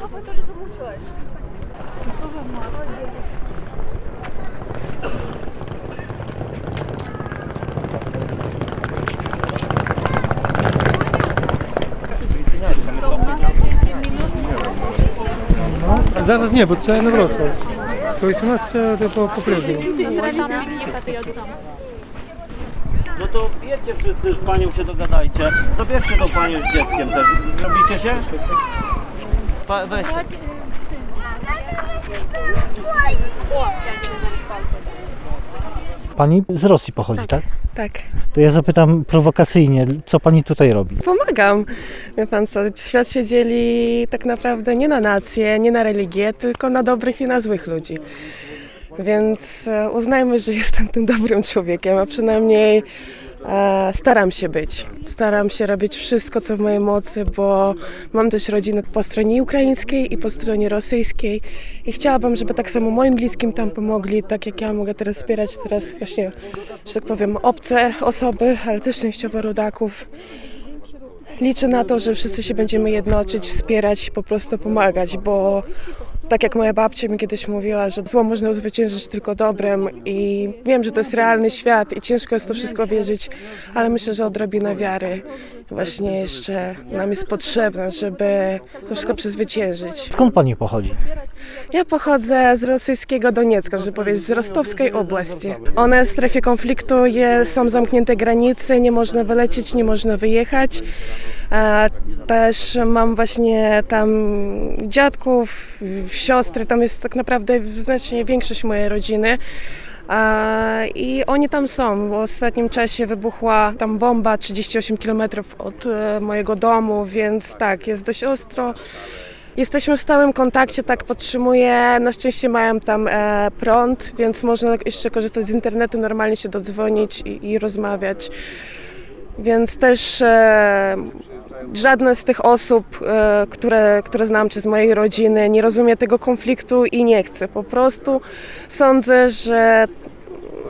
Папа тоже замучилась. Зараз ні, бо це не Вроцлав. Тобто у нас це типу по кривду. No to jedźcie wszyscy z panią się dogadajcie. Zabierzcie tą panią z dzieckiem też. Robicie się? Pa, weź. Pani z Rosji pochodzi, tak? Tak, To ja zapytam prowokacyjnie, co pani tutaj robi? pomagam. Wie pan co, świat się dzieli tak naprawdę nie na nacje, nie na religię, tylko na dobrych i na złych ludzi. Więc e, uznajmy, że jestem tym dobrym człowiekiem, a przynajmniej e, staram się być. Staram się robić wszystko, co w mojej mocy, bo mam też rodzinę po stronie ukraińskiej i po stronie rosyjskiej i chciałabym, żeby tak samo moim bliskim tam pomogli, tak jak ja mogę teraz wspierać teraz właśnie, że tak powiem, obce osoby, ale też częściowo rodaków. Liczę na to, że wszyscy się będziemy jednoczyć, wspierać i po prostu pomagać, bo tak jak moja babcia mi kiedyś mówiła, że zło można zwyciężyć tylko dobrem i wiem, że to jest realny świat i ciężko jest to wszystko wierzyć, ale myślę, że odrobina wiary właśnie jeszcze nam jest potrzebna, żeby to wszystko przezwyciężyć. Skąd pani pochodzi? Ja pochodzę z rosyjskiego Doniecka, żeby powiedzieć, z Rostowskiej oblasti. One w strefie konfliktu je, są zamknięte granice, nie można wylecieć, nie można wyjechać. Też mam właśnie tam dziadków, siostry, tam jest tak naprawdę znacznie większość mojej rodziny. I oni tam są. W ostatnim czasie wybuchła tam bomba 38 km od e, mojego domu, więc tak, jest dość ostro. Jesteśmy w stałym kontakcie, tak podtrzymuję. Na szczęście mają tam e, prąd, więc można jeszcze korzystać z internetu, normalnie się dodzwonić i, i rozmawiać. Więc też e, żadna z tych osób, e, które, które znam, czy z mojej rodziny, nie rozumie tego konfliktu i nie chce. Po prostu sądzę, że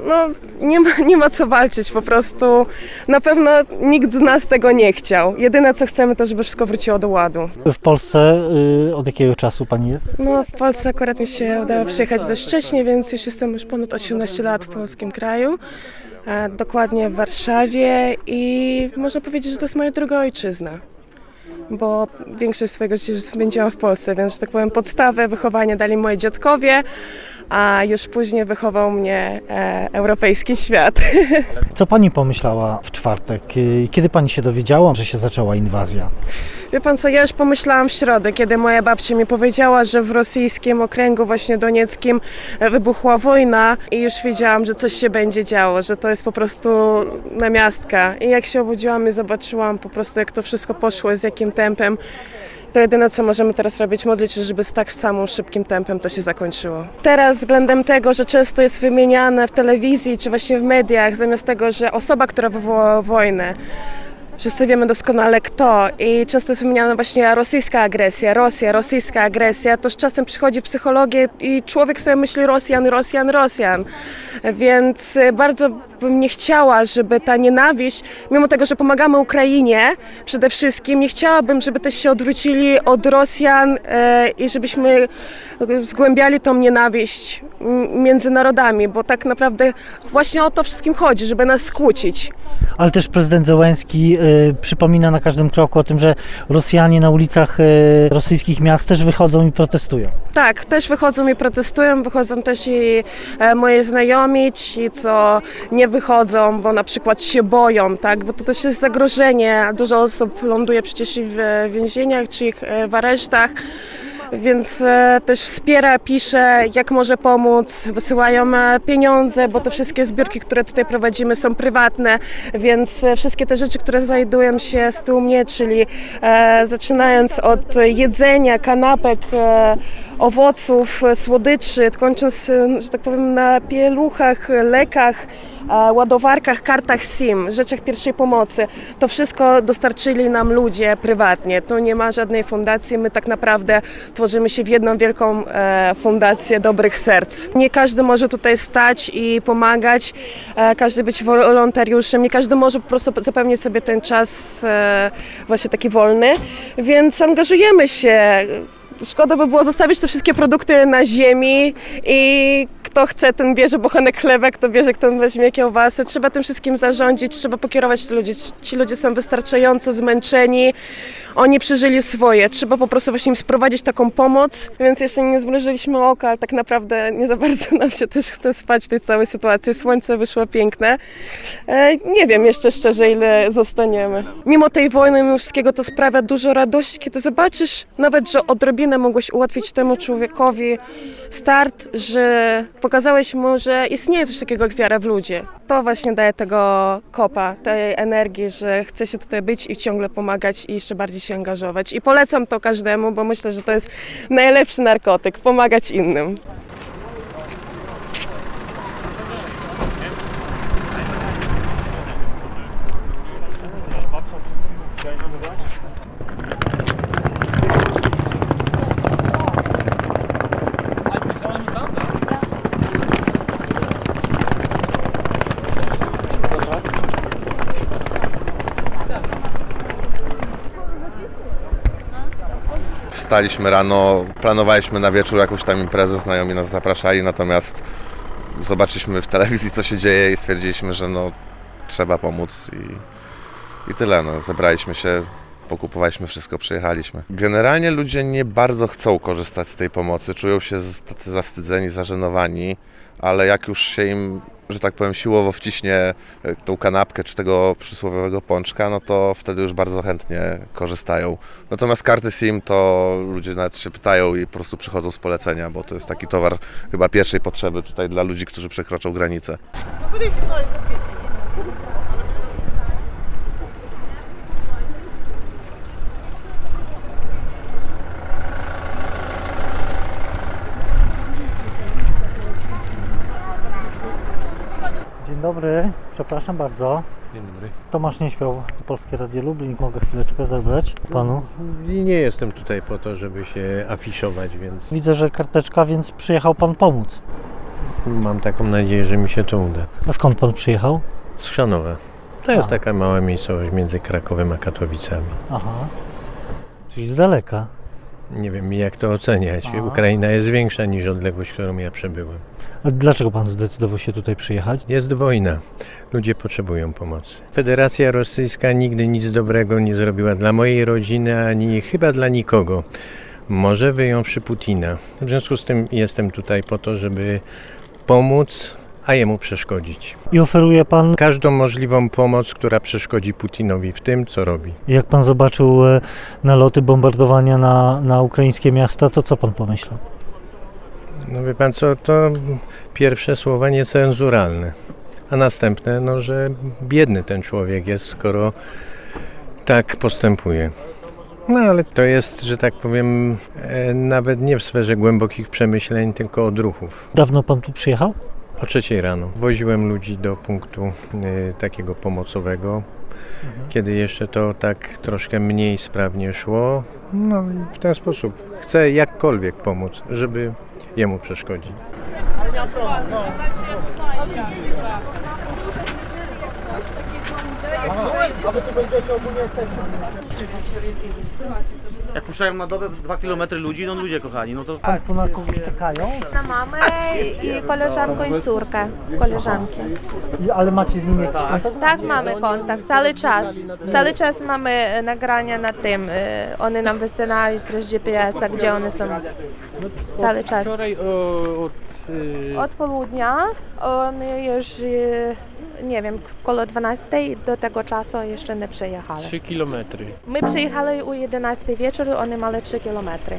no, nie, ma, nie ma co walczyć, po prostu na pewno nikt z nas tego nie chciał. Jedyne co chcemy to, żeby wszystko wróciło do ładu. W Polsce y, od jakiego czasu pani jest? No, w Polsce akurat mi się udało przyjechać dość wcześnie, więc już jestem już ponad 18 lat w polskim kraju. E, dokładnie w Warszawie i można powiedzieć, że to jest moja druga ojczyzna. Bo większość swojego życia spędziłam w Polsce, więc, że tak powiem, podstawę wychowania dali moi dziadkowie, a już później wychował mnie e, europejski świat. Co pani pomyślała w czwartek? Kiedy pani się dowiedziała, że się zaczęła inwazja? Wie pan co, ja już pomyślałam w środę, kiedy moja babcia mi powiedziała, że w rosyjskim okręgu właśnie donieckim e, wybuchła wojna i już wiedziałam, że coś się będzie działo, że to jest po prostu namiastka. I jak się obudziłam i zobaczyłam po prostu jak to wszystko poszło, z jakim tempem, to jedyne co możemy teraz robić, modlić się, żeby z tak samym szybkim tempem to się zakończyło. Teraz względem tego, że często jest wymieniane w telewizji czy właśnie w mediach, zamiast tego, że osoba, która wywołała wojnę, Wszyscy wiemy doskonale kto i często jest wymieniana właśnie rosyjska agresja, Rosja, rosyjska agresja, to z czasem przychodzi psychologia i człowiek sobie myśli Rosjan, Rosjan, Rosjan. Więc y, bardzo bym nie chciała, żeby ta nienawiść, mimo tego, że pomagamy Ukrainie przede wszystkim, nie chciałabym, żeby też się odwrócili od Rosjan e, i żebyśmy zgłębiali tą nienawiść między narodami, bo tak naprawdę właśnie o to wszystkim chodzi, żeby nas skłócić. Ale też prezydent Zełenski przypomina na każdym kroku o tym, że Rosjanie na ulicach y, rosyjskich miast też wychodzą i protestują. Tak, też wychodzą i protestują, wychodzą też i e, moje znajomi, ci co nie wychodzą, bo na przykład się boją, tak, bo to też jest zagrożenie. Dużo osób ląduje przecież w więzieniach, czy e, w aresztach. Więc e, też wspiera, pisze, jak może pomóc, wysyłają e, pieniądze, bo te wszystkie zbiórki, które tutaj prowadzimy są prywatne, więc e, wszystkie te rzeczy, które znajdują się z tyłu mnie, czyli e, zaczynając od jedzenia, kanapek, e, owoców, słodyczy, kończąc, że tak powiem, na pieluchach, lekach, ładowarkach, kartach SIM, rzeczach pierwszej pomocy. To wszystko dostarczyli nam ludzie prywatnie. Tu nie ma żadnej fundacji. My tak naprawdę tworzymy się w jedną wielką e, fundację dobrych serc. Nie każdy może tutaj stać i pomagać, e, każdy być wolontariuszem, nie każdy może po prostu zapewnić sobie ten czas e, właśnie taki wolny, więc angażujemy się. Szkoda by było zostawić te wszystkie produkty na ziemi i kto chce, ten bierze bochenek chleba, kto bierze, kto weźmie kiełbasę. Trzeba tym wszystkim zarządzić, trzeba pokierować te ludzi. Ci ludzie są wystarczająco zmęczeni, oni przeżyli swoje. Trzeba po prostu właśnie im sprowadzić taką pomoc, więc jeszcze nie zmrużyliśmy oka, ale tak naprawdę nie za bardzo nam się też chce spać w tej całej sytuacji. Słońce wyszło piękne. E, nie wiem jeszcze szczerze, ile zostaniemy. Mimo tej wojny, mimo wszystkiego to sprawia dużo radości, kiedy zobaczysz nawet, że odrobinę mogłeś ułatwić temu człowiekowi start, że pokazałeś mu, że istnieje coś takiego jak wiara w ludzi. To właśnie daje tego kopa, tej energii, że chce się tutaj być i ciągle pomagać i jeszcze bardziej się angażować. I polecam to każdemu, bo myślę, że to jest najlepszy narkotyk, pomagać innym. Wstaliśmy rano, planowaliśmy na wieczór jakąś tam imprezę, znajomi nas zapraszali, natomiast zobaczyliśmy w telewizji co się dzieje i stwierdziliśmy, że no trzeba pomóc i, i tyle. No. Zebraliśmy się, pokupowaliśmy wszystko, przyjechaliśmy. Generalnie ludzie nie bardzo chcą korzystać z tej pomocy, czują się tacy zawstydzeni, zażenowani, ale jak już się im, że tak powiem, siłowo wciśnie e, tą kanapkę czy tego przysłowiowego pączka, no to wtedy już bardzo chętnie korzystają. Natomiast karty SIM to ludzie nawet się pytają i po prostu przychodzą z polecenia, bo to jest taki towar chyba pierwszej potrzeby tutaj dla ludzi, którzy przekroczą granicę. Dzień dobry, przepraszam bardzo. Dzień dobry. Tomasz Nieśmiał, Polskie Radio Lublin. Mogę chwileczkę zabrać panu? I nie jestem tutaj po to, żeby się afiszować, więc Widzę, że karteczka, więc przyjechał pan pomóc. mam taką nadzieję, że mi się to uda. A skąd pan przyjechał? Z Chrzanowa. To jest A. taka mała miejscowość między Krakowem a Katowicami. Aha. Czyli z daleka. Nie wiem jak to oceniać. Aha. Ukraina jest większa niż odległość, którą ja przebyłem. A dlaczego pan zdecydował się tutaj przyjechać? Jest wojna. Ludzie potrzebują pomocy. Federacja Rosyjska nigdy nic dobrego nie zrobiła dla mojej rodziny, ani chyba dla nikogo. Może wyjąwszy Putina. W związku z tym jestem tutaj po to, żeby pomóc, a jemu przeszkodzić. I oferuje pan, każdą możliwą pomoc, która przeszkodzi Putinowi w tym, co robi. jak pan zobaczył e, naloty, bombardowania na, na ukraińskie miasta, to co pan pomyślał? No wie pan co, to pierwsze słowa niecenzuralne, a następne, no, że biedny ten człowiek jest, skoro tak postępuje. No ale to jest, że tak powiem, e, nawet nie w sferze głębokich przemyśleń, tylko odruchów. Dawno pan tu przyjechał? O trzeciej rano woziłem ludzi do punktu e, takiego pomocowego, kiedy jeszcze to tak troszkę mniej sprawnie szło. No i w ten sposób chcę jakkolwiek pomóc, żeby jemu przeszkodzić. Jak puszczają na dobę 2 km ludzi, no ludzie kochani, no to Państwo na kogoś czekają? Na mamę i koleżankę i córkę, koleżanki. I- Ale macie z nimi jakiś kontakt? Tak, mamy kontakt cały czas. Cały czas mamy nagrania na tym. e, One nam wysyłają przez GPS-a, gdzie one są. Cały czas. Wczoraj od, y, Od południa one już, e, nie wiem, koło 12 do tego czasu jeszcze nie przyjechały. 3 kilometry. My przyjechali o 11 wieczoru, one miały 3 kilometry.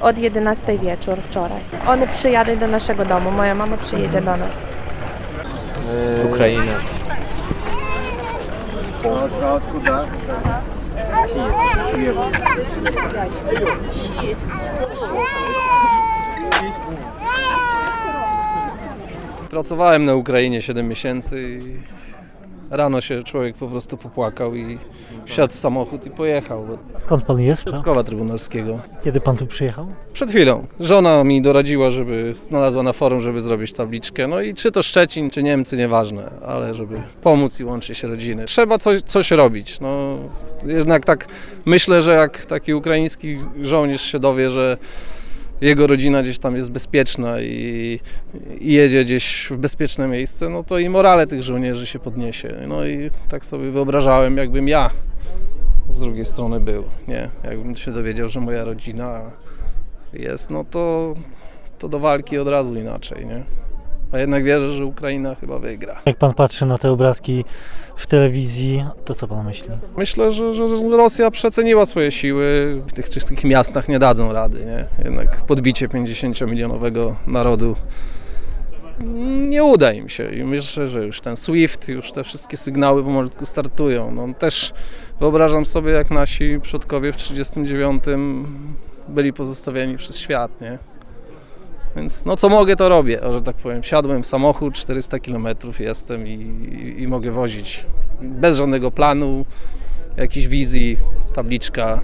Od 11 wieczór wczoraj. One przyjadą do naszego domu, moja mama przyjedzie do nas. Ukraina. Pracowałem na Ukrainie 7 miesięcy i Rano się człowiek po prostu popłakał i wsiadł w samochód i pojechał. Skąd pan jest? Piotrkowa Trybunalskiego. Kiedy pan tu przyjechał? Przed chwilą. Żona mi doradziła, żeby znalazła na forum, żeby zrobić tabliczkę. No i czy to Szczecin, czy Niemcy, nieważne, ale żeby pomóc i łączyć się rodziny. Trzeba coś, coś robić. No, jednak tak myślę, że jak taki ukraiński żołnierz się dowie, że jego rodzina gdzieś tam jest bezpieczna i, i jedzie gdzieś w bezpieczne miejsce, no to i morale tych żołnierzy się podniesie. No i tak sobie wyobrażałem, jakbym ja z drugiej strony był, nie? Jakbym się dowiedział, że moja rodzina jest, no to, to do walki od razu inaczej, nie? A jednak wierzę, że Ukraina chyba wygra. Jak pan patrzy na te obrazki w telewizji, to co pan myśli? Myślę, że, że Rosja przeceniła swoje siły. W tych wszystkich miastach nie dadzą rady, nie? Jednak podbicie 50-milionowego narodu nie uda im się i myślę, że już ten SWIFT, już te wszystkie sygnały pomalutku startują. No, też wyobrażam sobie, jak nasi przodkowie w 1939 byli pozostawieni przez świat, nie? Więc no co mogę, to robię, że tak powiem. Wsiadłem w samochód, 400 km jestem i, i, i mogę wozić. Bez żadnego planu, jakiejś wizji, tabliczka.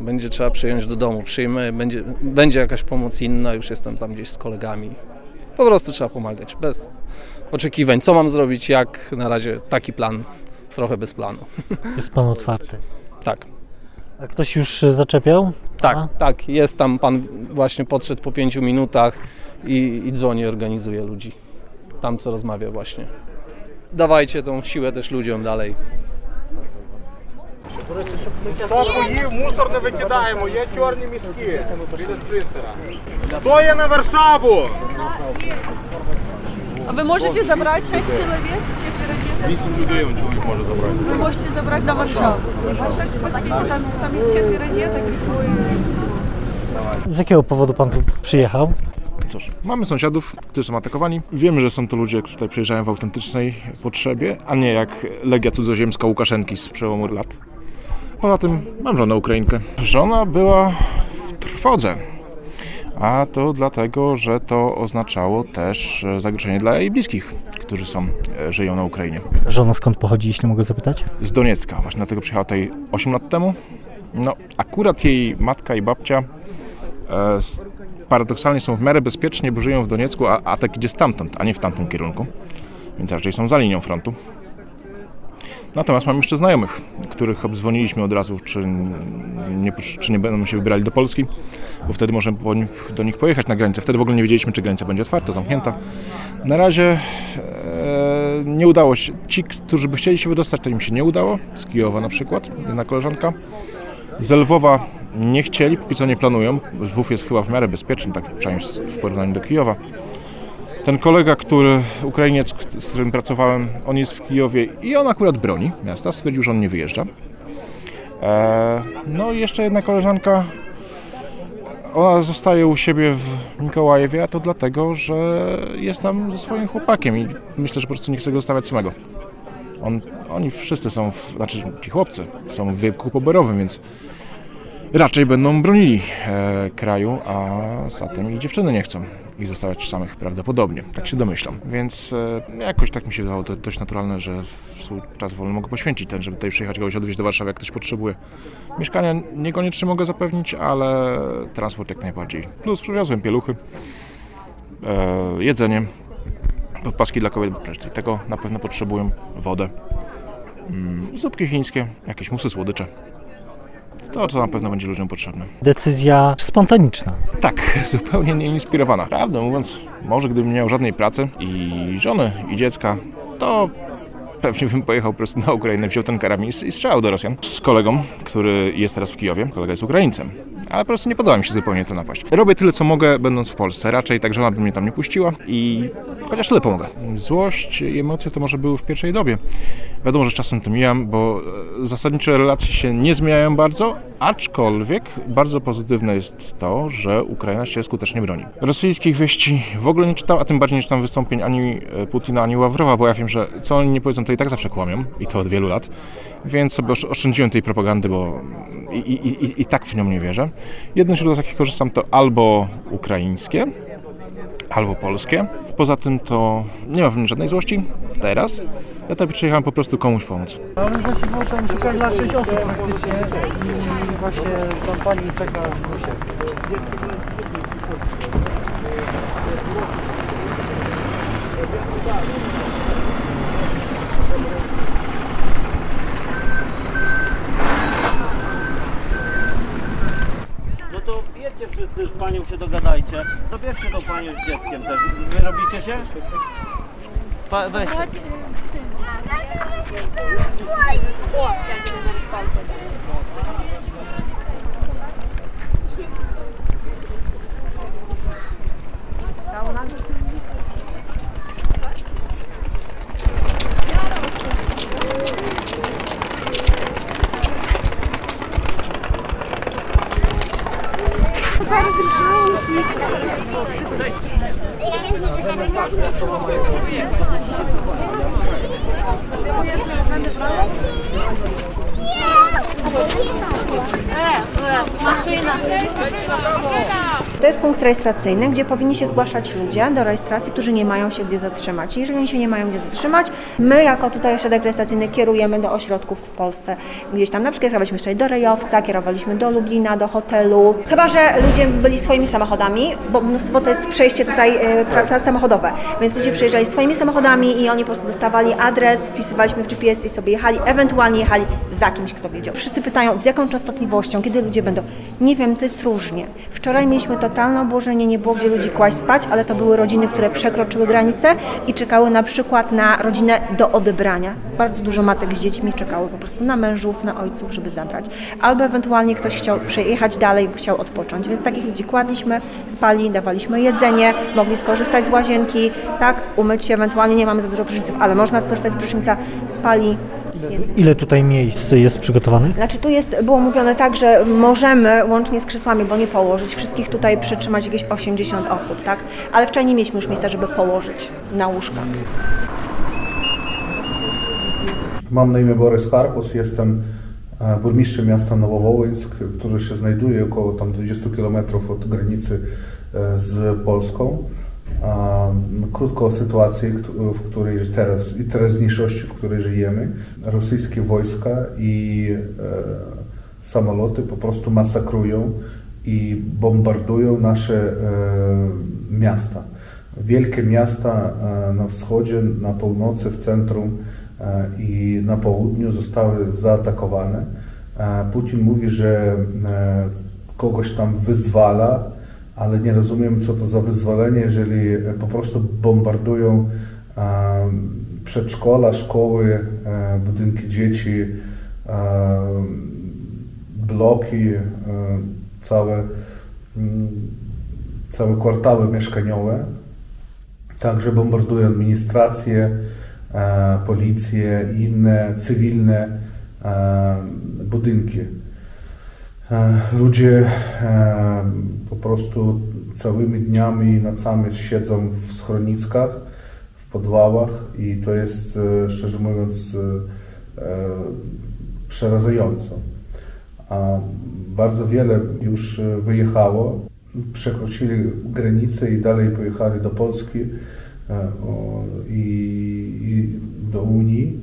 Będzie trzeba przyjąć do domu, przyjmę, będzie, będzie jakaś pomoc inna, już jestem tam gdzieś z kolegami. Po prostu trzeba pomagać, bez oczekiwań. Co mam zrobić, jak na razie taki plan, trochę bez planu. Jest pan otwarty. Tak. A ktoś już zaczepiał? Tak, A? tak. Jest tam pan właśnie podszedł po pięciu minutach i, i dzwoni, organizuje ludzi. Tam co rozmawia właśnie. Dawajcie tą siłę też ludziom dalej. Хто поїв, мусор не викидаємо, є чорні мішки біля спринтера. Хто є на Варшаву? А ви можете забрати 6 чоловік чи 8 людей он чоловік може забрати. Ви можете забрати до Варшави. А так посидите, там, там є четверо. Z jakiego powodu pan tu przyjechał? Cóż, mamy sąsiadów, którzy są atakowani. Wiemy, że są to ludzie, którzy tutaj przyjeżdżają w autentycznej potrzebie, a nie jak Legia Cudzoziemska Łukaszenki z przełomu lat. Poza tym mam żonę Ukrainkę. Żona była w trwodze. A to dlatego, że to oznaczało też e, zagrożenie dla jej bliskich, którzy są, e, żyją na Ukrainie. Żona skąd pochodzi, jeśli mogę zapytać? Z Doniecka. Właśnie dlatego przyjechała tutaj 8 lat temu. No, akurat jej matka i babcia e, paradoksalnie są w miarę bezpiecznie, bo żyją w Doniecku, a atak idzie stamtąd, a nie w tamtym kierunku. Więc raczej są za linią frontu. Natomiast mam jeszcze znajomych, których obdzwoniliśmy od razu, czy nie, czy nie będą się wybierali do Polski, bo wtedy możemy do nich pojechać na granicę. Wtedy w ogóle nie wiedzieliśmy, czy granica będzie otwarta, zamknięta. Na razie e, nie udało się. Ci, którzy by chcieli się wydostać, to im się nie udało. Z Kijowa na przykład, jedna koleżanka. Z Lwowa nie chcieli, póki co nie planują. Lwów jest chyba w miarę bezpieczny, tak przynajmniej w porównaniu do Kijowa. Ten kolega, który, Ukrainiec, z którym pracowałem, on jest w Kijowie i on akurat broni miasta, stwierdził, że on nie wyjeżdża. E, no i jeszcze jedna koleżanka, ona zostaje u siebie w Mikołajewie, a to dlatego, że jest tam ze swoim chłopakiem i myślę, że po prostu nie chce go zostawiać samego. On, oni wszyscy są, w, znaczy ci chłopcy są w wieku poborowym, więc raczej będą bronili e, kraju, a zatem i dziewczyny nie chcą ich zostawiać samych prawdopodobnie, tak się domyślam. Więc e, jakoś tak mi się wydawało to dość naturalne, że czas wolny mogę poświęcić ten, żeby tutaj przyjechać, kogoś odwieźć do Warszawy, jak ktoś potrzebuje. Mieszkania niekoniecznie mogę zapewnić, ale transport jak najbardziej. Plus przywiozłem pieluchy, e, jedzenie, podpaski dla kobiet, bo przecież tego na pewno potrzebują, wodę, mm, zupki chińskie, jakieś musy słodycze. To, co na pewno będzie ludziom potrzebne. Decyzja spontaniczna. Tak, zupełnie nieinspirowana. Prawdę mówiąc, może gdybym nie miał żadnej pracy i żony, i dziecka, to pewnie bym pojechał po prostu na Ukrainę, wziął ten karabin i strzelał do Rosjan. Z kolegą, który jest teraz w Kijowie, kolega jest Ukraińcem. Ale po prostu nie podoba mi się zupełnie ta napaść. Robię tyle, co mogę, będąc w Polsce. Raczej tak żona by mnie tam nie puściła i chociaż tyle pomogę. Złość i emocje to może były w pierwszej dobie. Wiadomo, że czasem to mijam, bo e, zasadnicze relacje się nie zmieniają bardzo, aczkolwiek bardzo pozytywne jest to, że Ukraina się skutecznie broni. Rosyjskich wieści w ogóle nie czytam, a tym bardziej nie czytam wystąpień ani e, Putina, ani Ławrowa, bo ja wiem, że co oni nie powiedzą, to i tak zawsze kłamią i to od wielu lat. Więc sobie osz- oszczędziłem tej propagandy, bo i, i, i, i tak w nią nie wierzę. Jedno źródło, z jakich korzystam, to albo ukraińskie, albo polskie. Poza tym to nie ma w mnie żadnej złości. teraz. Ja tutaj przyjechałem po prostu komuś pomóc. Ale właśnie było tam szukać dla 6 osób praktycznie i właśnie tam pani czeka w busie. No to jedźcie wszyscy z panią się dogadajcie. Zabierzcie tą panią z dzieckiem też. Wy robicie się? Pa, weź. za rozruszało ich Gdy moje będę brała? To jest punkt rejestracyjny, gdzie powinni się zgłaszać ludzie do rejestracji, którzy nie mają się gdzie zatrzymać. Jeżeli oni się nie mają gdzie zatrzymać, my jako tutaj ośrodek rejestracyjny kierujemy do ośrodków w Polsce. Gdzieś tam na przykład kierowaliśmy jeszcze do Rejowca, kierowaliśmy do Lublina, do hotelu. Chyba, że ludzie byli swoimi samochodami, bo mnóstwo to jest przejście tutaj prawda, samochodowe, więc ludzie przyjeżdżali swoimi samochodami i oni po prostu dostawali adres, wpisywaliśmy w GPS i sobie jechali, ewentualnie jechali za kimś, kto wiedział. Wszyscy pytają, z jaką częstotliwością, kiedy ludzie będą. Nie wiem, to jest różnie. Wczoraj mieliśmy totalne obłożenie, nie było gdzie ludzi kłaść spać, ale to były rodziny, które przekroczyły granicę i czekały na przykład na rodzinę do odebrania. Bardzo dużo matek z dziećmi czekały po prostu na mężów, na ojców, żeby zabrać. Albo ewentualnie ktoś chciał przejechać dalej, chciał odpocząć. Więc takich ludzi kładliśmy, spali, dawaliśmy jedzenie, mogli skorzystać z łazienki, tak, umyć się, ewentualnie nie mamy za dużo pryszniców, ale można skorzystać z prysznica, spali. Ile tutaj miejsc jest przygotowanych? Znaczy tu jest, było mówione tak, że możemy łącznie z krzesłami, bo nie położyć, wszystkich tutaj przytrzymać jakieś 80 osób, tak? Ale wczoraj nie mieliśmy już miejsca, żeby położyć na łóżkach. Mam na imię Borys Karpus, jestem e, burmistrzem miasta Nowowołyńsk, który się znajduje około tam 20 km od granicy e, z Polską. Krótko o sytuacji, w której teraz i teraźniejszości, w której żyjemy. Rosyjskie wojska i e, samoloty po prostu masakrują i bombardują nasze e, miasta. Wielkie miasta e, na wschodzie, na północy, w centrum i na południu zostały zaatakowane. Putin mówi, że kogoś tam wyzwala, ale nie rozumiem, co to za wyzwolenie, jeżeli po prostu bombardują e, przedszkola, szkoły, e, budynki dzieci, e, bloki, całe, mm, całe kwartały mieszkaniowe. Także bombardują administrację, policję i inne cywilne budynki. E, Ludzie e, po prostu całymi dniami i nocami siedzą w schroniskach, w podwałach i to jest, e, szczerze mówiąc, przerażające. A bardzo wiele już wyjechało, przekroczyli granicę i dalej pojechali do Polski i, do Unii.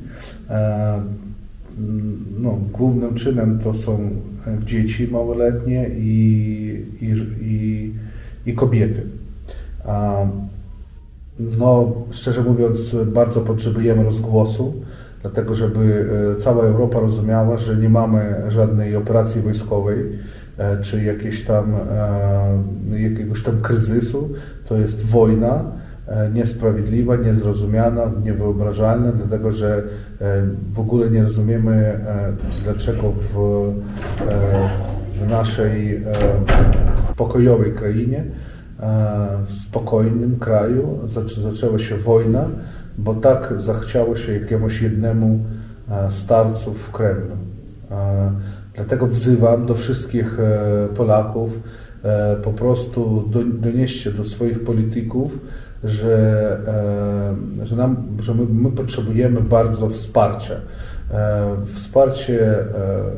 No, głównym czynem to są dzieci małoletnie i, i, i, i kobiety. No, szczerze mówiąc, bardzo potrzebujemy rozgłosu, dlatego żeby e, cała Europa rozumiała, że nie mamy żadnej operacji wojskowej e, czy jakieś tam, e, jakiegoś tam kryzysu. To jest wojna niesprawiedliwa, niezrozumiana, niewyobrażalna, dlatego że e, w ogóle nie rozumiemy, e, dlaczego w, e, w naszej e, pokojowej krainie e, w spokojnym kraju zaczę, zaczęła się wojna, bo tak zachciało się jakiemuś jednemu e, starcu w Kremlu. E, Dlatego wzywam do wszystkich e, Polaków, e, po prostu do, donieście do swoich polityków, że, e, że, nam, że my, my potrzebujemy bardzo wsparcia. E, Wsparcie e,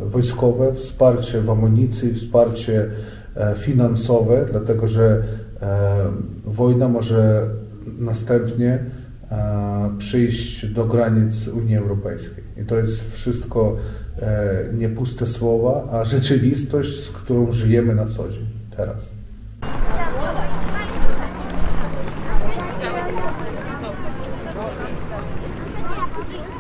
wojskowe, wsparcie w amunicji, wsparcie finansowe, dlatego że wojna może następnie przyjść do granic Unii Europejskiej. I to jest wszystko nie puste słowa, a rzeczywistość, z którą żyjemy na co dzień teraz.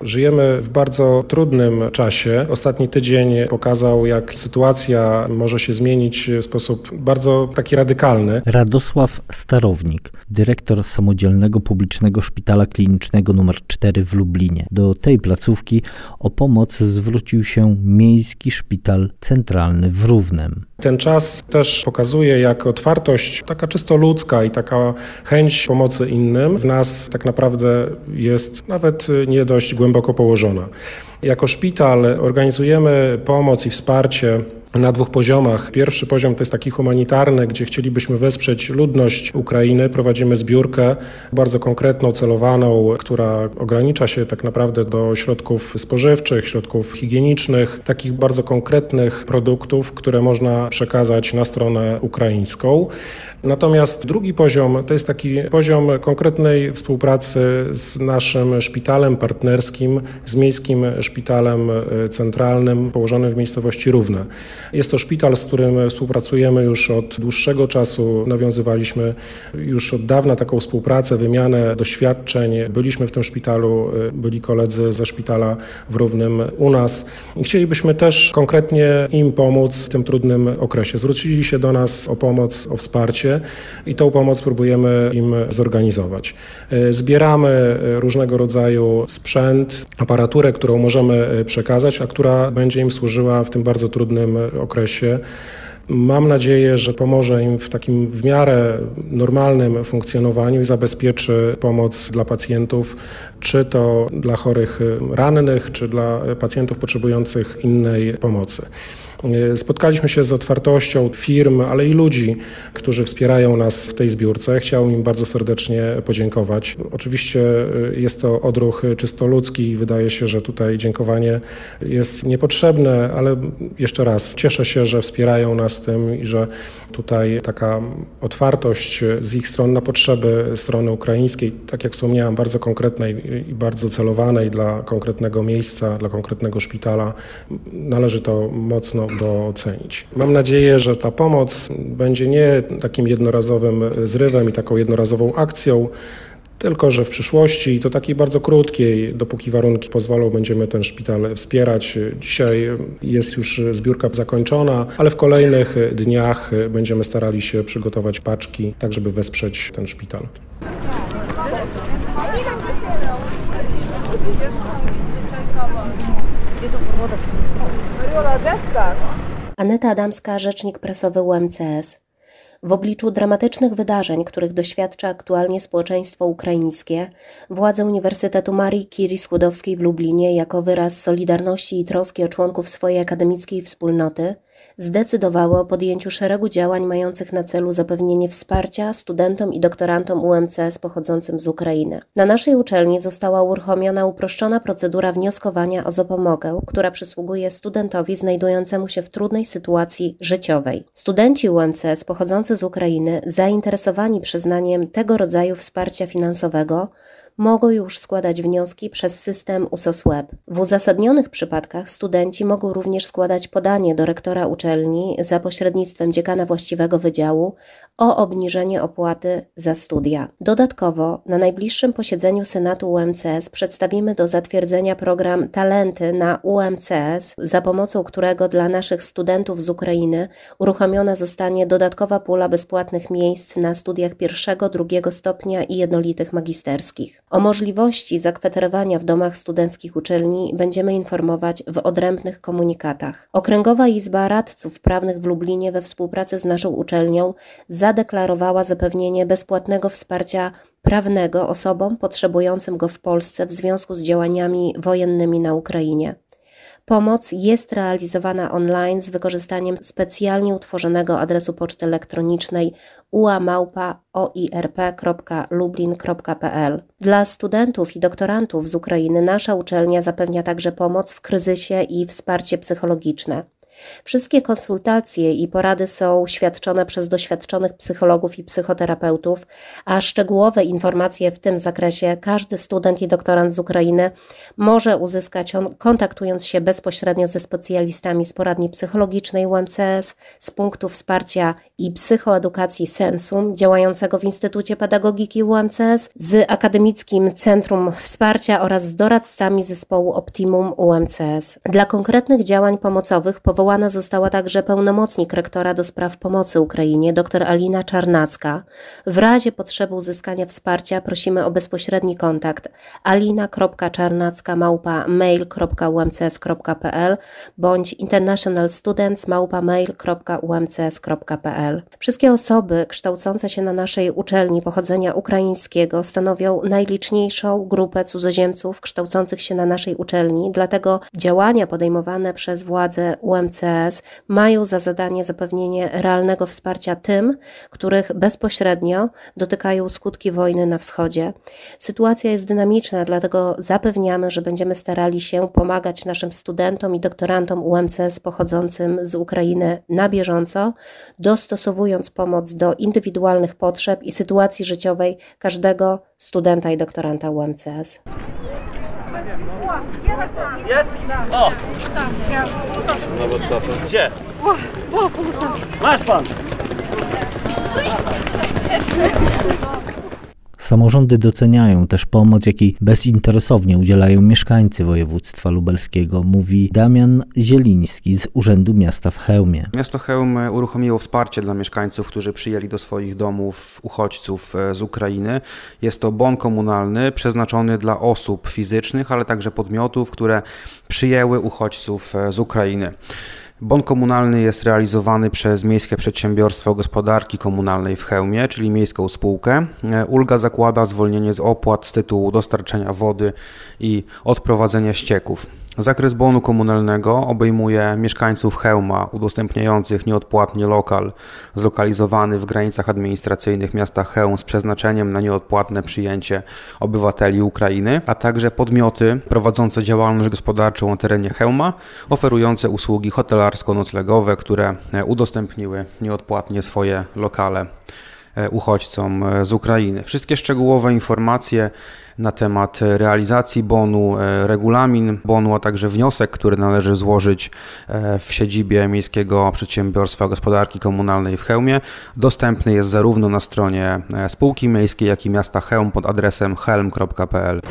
Żyjemy w bardzo trudnym czasie. Ostatni tydzień pokazał, jak sytuacja może się zmienić w sposób bardzo taki radykalny. Radosław Starownik, dyrektor Samodzielnego Publicznego Szpitala Klinicznego nr 4 w Lublinie. Do tej placówki o pomoc zwrócił się Miejski Szpital Centralny w Równem. Ten czas też pokazuje, jak otwartość, taka czysto ludzka i taka chęć pomocy innym w nas tak naprawdę jest nawet nie dość głęboko położona. Jako szpital organizujemy pomoc i wsparcie na dwóch poziomach. Pierwszy poziom to jest taki humanitarny, gdzie chcielibyśmy wesprzeć ludność Ukrainy. Prowadzimy zbiórkę bardzo konkretną, celowaną, która ogranicza się tak naprawdę do środków spożywczych, środków higienicznych, takich bardzo konkretnych produktów, które można przekazać na stronę ukraińską. Natomiast drugi poziom to jest taki poziom konkretnej współpracy z naszym szpitalem partnerskim, z Miejskim Szpitalem Centralnym położonym w miejscowości Równe. Jest to szpital, z którym współpracujemy już od dłuższego czasu. Nawiązywaliśmy już od dawna taką współpracę, wymianę doświadczeń. Byliśmy w tym szpitalu, byli koledzy ze szpitala w Równym u nas. Chcielibyśmy też konkretnie im pomóc w tym trudnym okresie. Zwrócili się do nas o pomoc, o wsparcie i tą pomoc próbujemy im zorganizować. Zbieramy różnego rodzaju sprzęt, aparaturę, którą możemy przekazać, a która będzie im służyła w tym bardzo trudnym okresie. Mam nadzieję, że pomoże im w takim w miarę normalnym funkcjonowaniu i zabezpieczy pomoc dla pacjentów, czy to dla chorych rannych, czy dla pacjentów potrzebujących innej pomocy. Spotkaliśmy się z otwartością firm, ale i ludzi, którzy wspierają nas w tej zbiórce. Chciałbym im bardzo serdecznie podziękować. Oczywiście jest to odruch czysto ludzki i wydaje się, że tutaj dziękowanie jest niepotrzebne, ale jeszcze raz cieszę się, że wspierają nas tym i że tutaj taka otwartość z ich stron na potrzeby strony ukraińskiej, tak jak wspomniałem, bardzo konkretnej i bardzo celowanej dla konkretnego miejsca, dla konkretnego szpitala, należy to mocno docenić. Mam nadzieję, że ta pomoc będzie nie takim jednorazowym zrywem i taką jednorazową akcją, tylko że w przyszłości, to takiej bardzo krótkiej, dopóki warunki pozwolą, będziemy ten szpital wspierać. Dzisiaj jest już zbiórka zakończona, ale w kolejnych dniach będziemy starali się przygotować paczki, tak żeby wesprzeć ten szpital. Aneta Adamska, rzecznik prasowy UMCS. W obliczu dramatycznych wydarzeń, których doświadcza aktualnie społeczeństwo ukraińskie, władze Uniwersytetu Marii Curie Skłodowskiej w Lublinie jako wyraz solidarności i troski o członków swojej akademickiej wspólnoty zdecydowały o podjęciu szeregu działań mających na celu zapewnienie wsparcia studentom i doktorantom UMCS pochodzącym z Ukrainy. Na naszej uczelni została uruchomiona uproszczona procedura wnioskowania o zapomogę, która przysługuje studentowi znajdującemu się w trudnej sytuacji życiowej. Studenci UMCS pochodzący z Ukrainy, zainteresowani przyznaniem tego rodzaju wsparcia finansowego, mogą już składać wnioski przez system USOS Web. W uzasadnionych przypadkach studenci mogą również składać podanie do rektora uczelni za pośrednictwem dziekana właściwego wydziału o obniżenie opłaty za studia. Dodatkowo na najbliższym posiedzeniu Senatu UMCS przedstawimy do zatwierdzenia program Talenty na UMCS, za pomocą którego dla naszych studentów z Ukrainy uruchomiona zostanie dodatkowa pula bezpłatnych miejsc na studiach pierwszego, drugiego stopnia i jednolitych magisterskich. O możliwości zakwaterowania w domach studenckich uczelni będziemy informować w odrębnych komunikatach. Okręgowa Izba Radców Prawnych w Lublinie we współpracy z naszą uczelnią zadeklarowała zapewnienie bezpłatnego wsparcia prawnego osobom potrzebującym go w Polsce w związku z działaniami wojennymi na Ukrainie. Pomoc jest realizowana online z wykorzystaniem specjalnie utworzonego adresu poczty elektronicznej uamałpa.oirp.lublin.pl. Dla studentów i doktorantów z Ukrainy nasza uczelnia zapewnia także pomoc w kryzysie i wsparcie psychologiczne. Wszystkie konsultacje i porady są świadczone przez doświadczonych psychologów i psychoterapeutów, a szczegółowe informacje w tym zakresie każdy student i doktorant z Ukrainy może uzyskać on, kontaktując się bezpośrednio ze specjalistami z poradni psychologicznej UMCS, z punktu wsparcia i psychoedukacji Sensum działającego w Instytucie Pedagogiki UMCS, z Akademickim Centrum Wsparcia oraz z doradcami zespołu Optimum UMCS. Dla konkretnych działań pomocowych powołana została także pełnomocnik rektora do spraw pomocy Ukrainie, dr Alina Czarnacka. W razie potrzeby uzyskania wsparcia prosimy o bezpośredni kontakt alina.czarnacka małpa mail.umcs.pl bądź internationalstudents małpa mail.umcs.pl. Wszystkie osoby kształcące się na naszej uczelni pochodzenia ukraińskiego stanowią najliczniejszą grupę cudzoziemców kształcących się na naszej uczelni, dlatego działania podejmowane przez władze UMCS mają za zadanie zapewnienie realnego wsparcia tym, których bezpośrednio dotykają skutki wojny na wschodzie. Sytuacja jest dynamiczna, dlatego zapewniamy, że będziemy starali się pomagać naszym studentom i doktorantom UMCS pochodzącym z Ukrainy na bieżąco, dostosowując pomoc do indywidualnych potrzeb i sytuacji życiowej każdego studenta i doktoranta UMCS. Jest? O! Na WhatsAppie. Gdzie? Masz pan! Samorządy doceniają też pomoc, jakiej bezinteresownie udzielają mieszkańcy województwa lubelskiego, mówi Damian Zieliński z Urzędu Miasta w Chełmie. Miasto Chełm uruchomiło wsparcie dla mieszkańców, którzy przyjęli do swoich domów uchodźców e, z Ukrainy. Jest to bon komunalny przeznaczony dla osób fizycznych, ale także podmiotów, które przyjęły uchodźców e, z Ukrainy. Bon komunalny jest realizowany przez Miejskie Przedsiębiorstwo Gospodarki Komunalnej w Chełmie, czyli miejską spółkę. E, Ulga zakłada zwolnienie z opłat z tytułu dostarczenia wody i odprowadzenia ścieków. Zakres bonu komunalnego obejmuje mieszkańców Chełma udostępniających nieodpłatnie lokal zlokalizowany w granicach administracyjnych miasta Chełm z przeznaczeniem na nieodpłatne przyjęcie obywateli Ukrainy, a także podmioty prowadzące działalność gospodarczą na terenie Chełma, oferujące usługi hotelarsko-noclegowe, które udostępniły nieodpłatnie swoje lokale uchodźcom e, z Ukrainy. Wszystkie szczegółowe informacje na temat realizacji bonu, e, regulamin bonu, a także wniosek, który należy złożyć e, w siedzibie Miejskiego Przedsiębiorstwa Gospodarki Komunalnej w Chełmie, dostępny jest zarówno na stronie e, spółki miejskiej, jak i miasta Chełm pod adresem helm.pl.